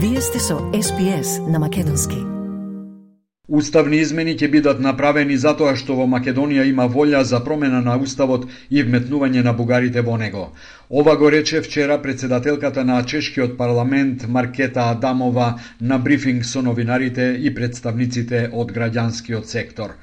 Вие сте со СПС на Македонски. Уставни измени ќе бидат направени затоа што во Македонија има волја за промена на уставот и вметнување на бугарите во него. Ова го рече вчера председателката на чешкиот парламент Маркета Адамова на брифинг со новинарите и представниците од граѓанскиот сектор.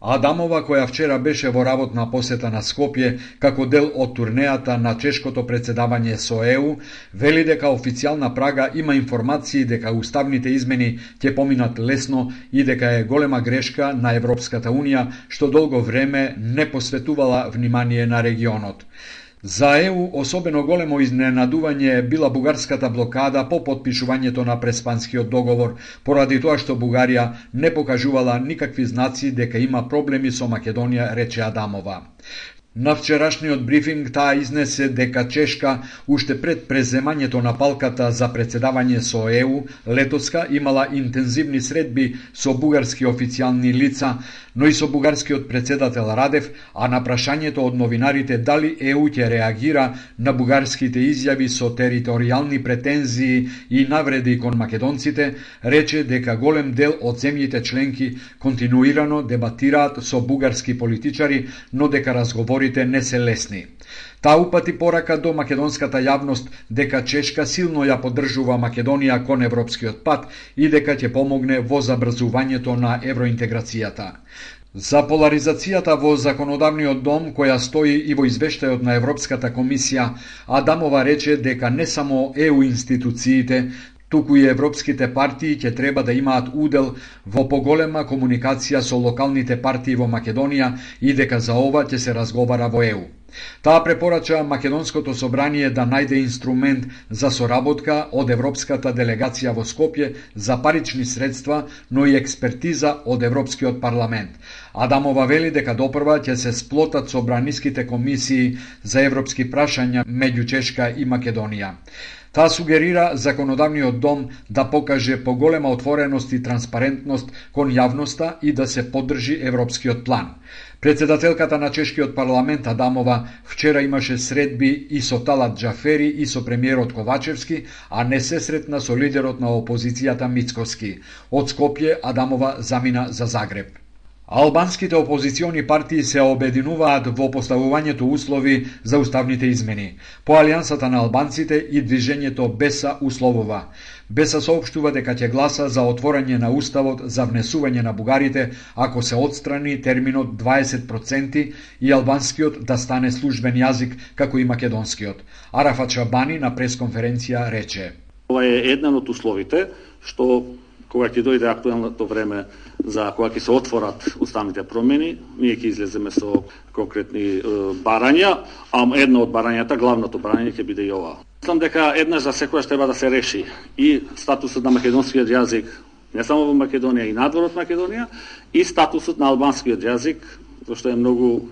Адамова, која вчера беше во работна посета на Скопје како дел од турнејата на чешкото председавање со ЕУ, вели дека официјална Прага има информации дека уставните измени ќе поминат лесно и дека е голема грешка на Европската Унија што долго време не посветувала внимание на регионот. За ЕУ особено големо изненадување била бугарската блокада по подпишувањето на преспанскиот договор, поради тоа што Бугарија не покажувала никакви знаци дека има проблеми со Македонија, рече Адамова. На вчерашниот брифинг таа изнесе дека Чешка уште пред преземањето на палката за председавање со ЕУ летоска имала интензивни средби со бугарски официјални лица, но и со бугарскиот председател Радев, а на прашањето од новинарите дали ЕУ ќе реагира на бугарските изјави со територијални претензии и навреди кон македонците, рече дека голем дел од земјите членки континуирано дебатираат со бугарски политичари, но дека разговорите изборите не се лесни. Таа упати порака до македонската јавност дека Чешка силно ја поддржува Македонија кон европскиот пат и дека ќе помогне во забрзувањето на евроинтеграцијата. За поларизацијата во законодавниот дом, која стои и во извештајот на Европската комисија, Адамова рече дека не само ЕУ институциите, туку и европските партии ќе треба да имаат удел во поголема комуникација со локалните партии во Македонија и дека за ова ќе се разговара во ЕУ. Таа препорача Македонското собрание да најде инструмент за соработка од Европската делегација во Скопје за парични средства, но и експертиза од Европскиот парламент. Адамова вели дека допрва ќе се сплотат собраниските комисии за европски прашања меѓу Чешка и Македонија. Таа сугерира законодавниот дом да покаже поголема отвореност и транспарентност кон јавноста и да се поддржи европскиот план. Председателката на чешкиот парламент Адамова вчера имаше средби и со Талат Джафери и со премиерот Ковачевски, а не се сретна со лидерот на опозицијата Мицковски. Од Скопје Адамова замина за Загреб. Албанските опозициони партии се обединуваат во поставувањето услови за уставните измени. По Алијансата на албанците и движењето Беса условува. Беса соопштува дека ќе гласа за отворање на уставот за внесување на бугарите ако се отстрани терминот 20% и албанскиот да стане службен јазик како и македонскиот. Арафа Чабани на пресконференција рече: Ова е еден од условите што кога ќе дојде актуелното време за кога ќе се отворат уставните промени, ние ќе излеземе со конкретни е, барања, а едно од барањата, главното барање ќе биде и ова. Мислам дека еднаш за секојаш треба да се реши и статусот на македонскиот јазик не само во Македонија и надвор од Македонија, и статусот на албанскиот јазик, што е многу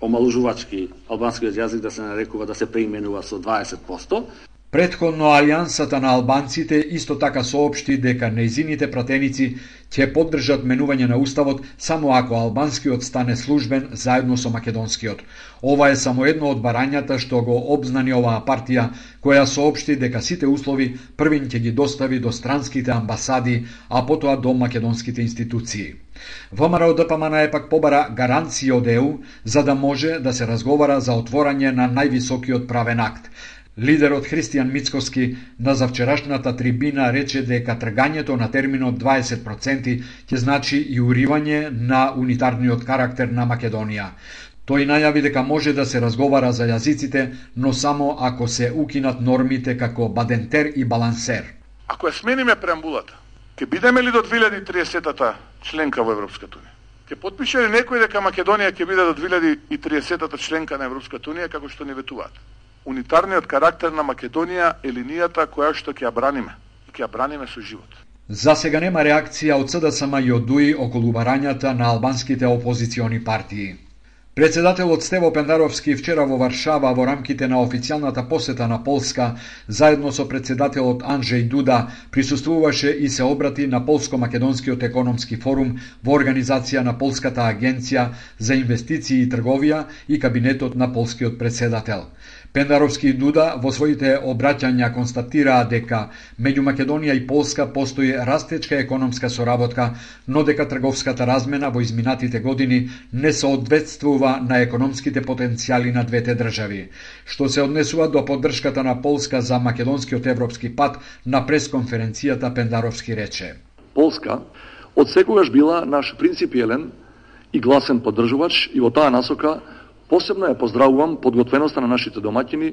омалужувачки албанскиот јазик да се нарекува да се преименува со 20%. Предходно Алијансата на албанците исто така соопшти дека нејзините пратеници ќе поддржат менување на уставот само ако албанскиот стане службен заедно со македонскиот. Ова е само едно од барањата што го обзнани оваа партија, која соопшти дека сите услови првин ќе ги достави до странските амбасади, а потоа до македонските институции. ВМРО ДПМН е пак побара гаранција од ЕУ за да може да се разговара за отворање на највисокиот правен акт, Лидерот Христијан Мицковски на завчерашната трибина рече дека тргањето на терминот 20% ќе значи и уривање на унитарниот карактер на Македонија. Тој најави дека може да се разговара за јазиците, но само ако се укинат нормите како бадентер и балансер. Ако ја смениме преамбулата, ќе бидеме ли до 2030-та членка во Европската Унија? Ќе подпише ли некој дека Македонија ќе биде до 2030-та членка на Европската Унија како што ни ветуваат? Унитарниот карактер на Македонија е линијата која што ќе ја браниме. И ќе ја браниме со живот. За сега нема реакција од СДСМ и од ДУИ околу барањата на албанските опозициони партии. Председателот Стево Пендаровски вчера во Варшава во рамките на официјалната посета на Полска, заедно со председателот Анжеј Дуда, присуствуваше и се обрати на Полско-Македонскиот економски форум во организација на Полската агенција за инвестиции и трговија и кабинетот на полскиот председател. Пендаровски и Дуда во своите обраќања констатираа дека меѓу Македонија и Полска постои растечка економска соработка, но дека трговската размена во изминатите години не соодветствува на економските потенцијали на двете држави. Што се однесува до поддршката на Полска за македонскиот европски пат, на пресконференцијата Пендаровски рече. Полска од секогаш била наш принципиелен и гласен поддржувач и во таа насока Посебно ја поздравувам подготвеноста на нашите домаќини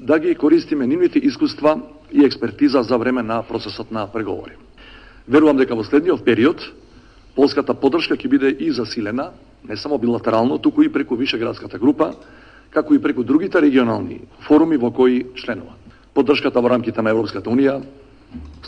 да ги користиме нивните искуства и експертиза за време на процесот на преговори. Верувам дека во следниот период полската поддршка ќе биде и засилена, не само билатерално, туку и преку Вишеградската група, како и преку другите регионални форуми во кои членува. Поддршката во рамките на Европската Унија,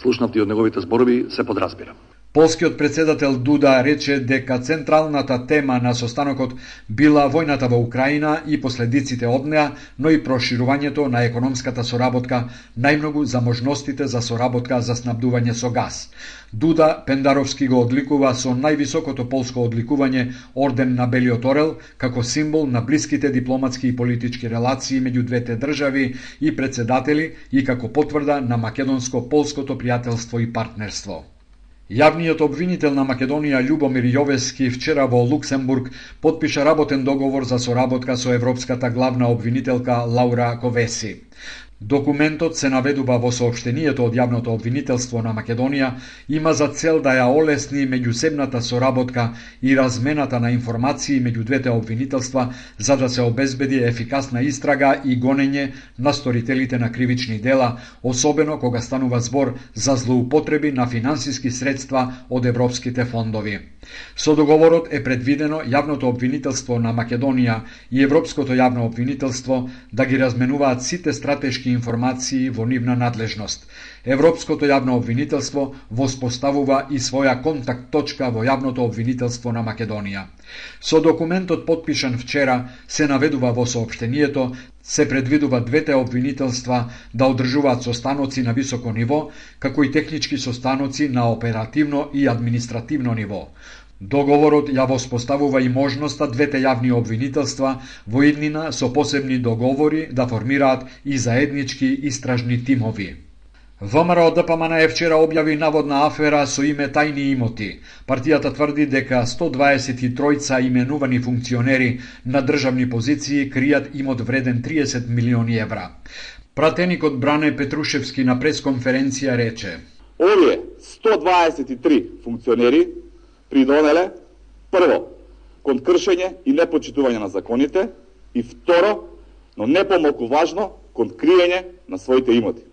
слушнати од неговите зборови, се подразбира. Полскиот председател Дуда рече дека централната тема на состанокот била војната во Украина и последиците од неа, но и проширувањето на економската соработка, најмногу за можностите за соработка за снабдување со газ. Дуда Пендаровски го одликува со највисокото полско одликување Орден на Белиот Орел, како символ на блиските дипломатски и политички релации меѓу двете држави и председатели и како потврда на македонско-полското пријателство и партнерство. Јавниот обвинител на Македонија Љубомир Јовески вчера во Луксембург подпиша работен договор за соработка со европската главна обвинителка Лаура Ковеси. Документот се наведува во сообштенијето од јавното обвинителство на Македонија има за цел да ја олесни меѓусебната соработка и размената на информации меѓу двете обвинителства за да се обезбеди ефикасна истрага и гонење на сторителите на кривични дела, особено кога станува збор за злоупотреби на финансиски средства од европските фондови. Со договорот е предвидено јавното обвинителство на Македонија и Европското јавно обвинителство да ги разменуваат сите стратешки информации во нивна надлежност. Европското јавно обвинителство воспоставува и своја контакт точка во јавното обвинителство на Македонија. Со документот подпишан вчера се наведува во соопштението се предвидува двете обвинителства да одржуваат состаноци на високо ниво, како и технички состаноци на оперативно и административно ниво. Договорот ја воспоставува и можноста двете јавни обвинителства во иднина со посебни договори да формираат и заеднички истражни тимови. ВМРО ДПМН е вчера објави наводна афера со име тајни имоти. Партијата тврди дека 123 именувани функционери на државни позиции кријат имот вреден 30 милиони евра. Пратеникот Бране Петрушевски на пресконференција рече: Овие 123 функционери придонеле прво кон кршење и непочитување на законите и второ, но не помалку важно, кон криење на своите имоти.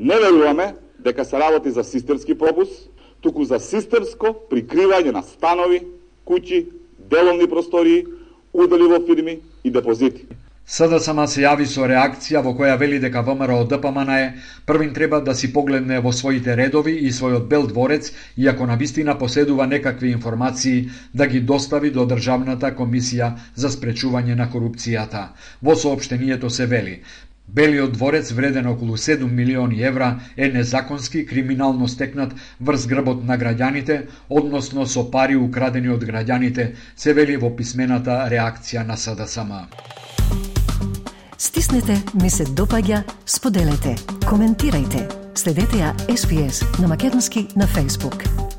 Не веруваме дека се работи за системски пропуст, туку за системско прикривање на станови, куќи, деловни простории, удели во фирми и депозити. СДСМ се јави со реакција во која вели дека ВМРО ДПМН е првин треба да си погледне во своите редови и својот бел дворец и ако на вистина поседува некакви информации да ги достави до Државната комисија за спречување на корупцијата. Во соопштението се вели Белиот дворец вреден околу 7 милиони евра е незаконски криминално стекнат врз грбот на граѓаните, односно со пари украдени од граѓаните, се вели во писмената реакција на СДСМ. Стиснете, ми се допаѓа, споделете, коментирајте. Следете ја SPS на Македонски на Facebook.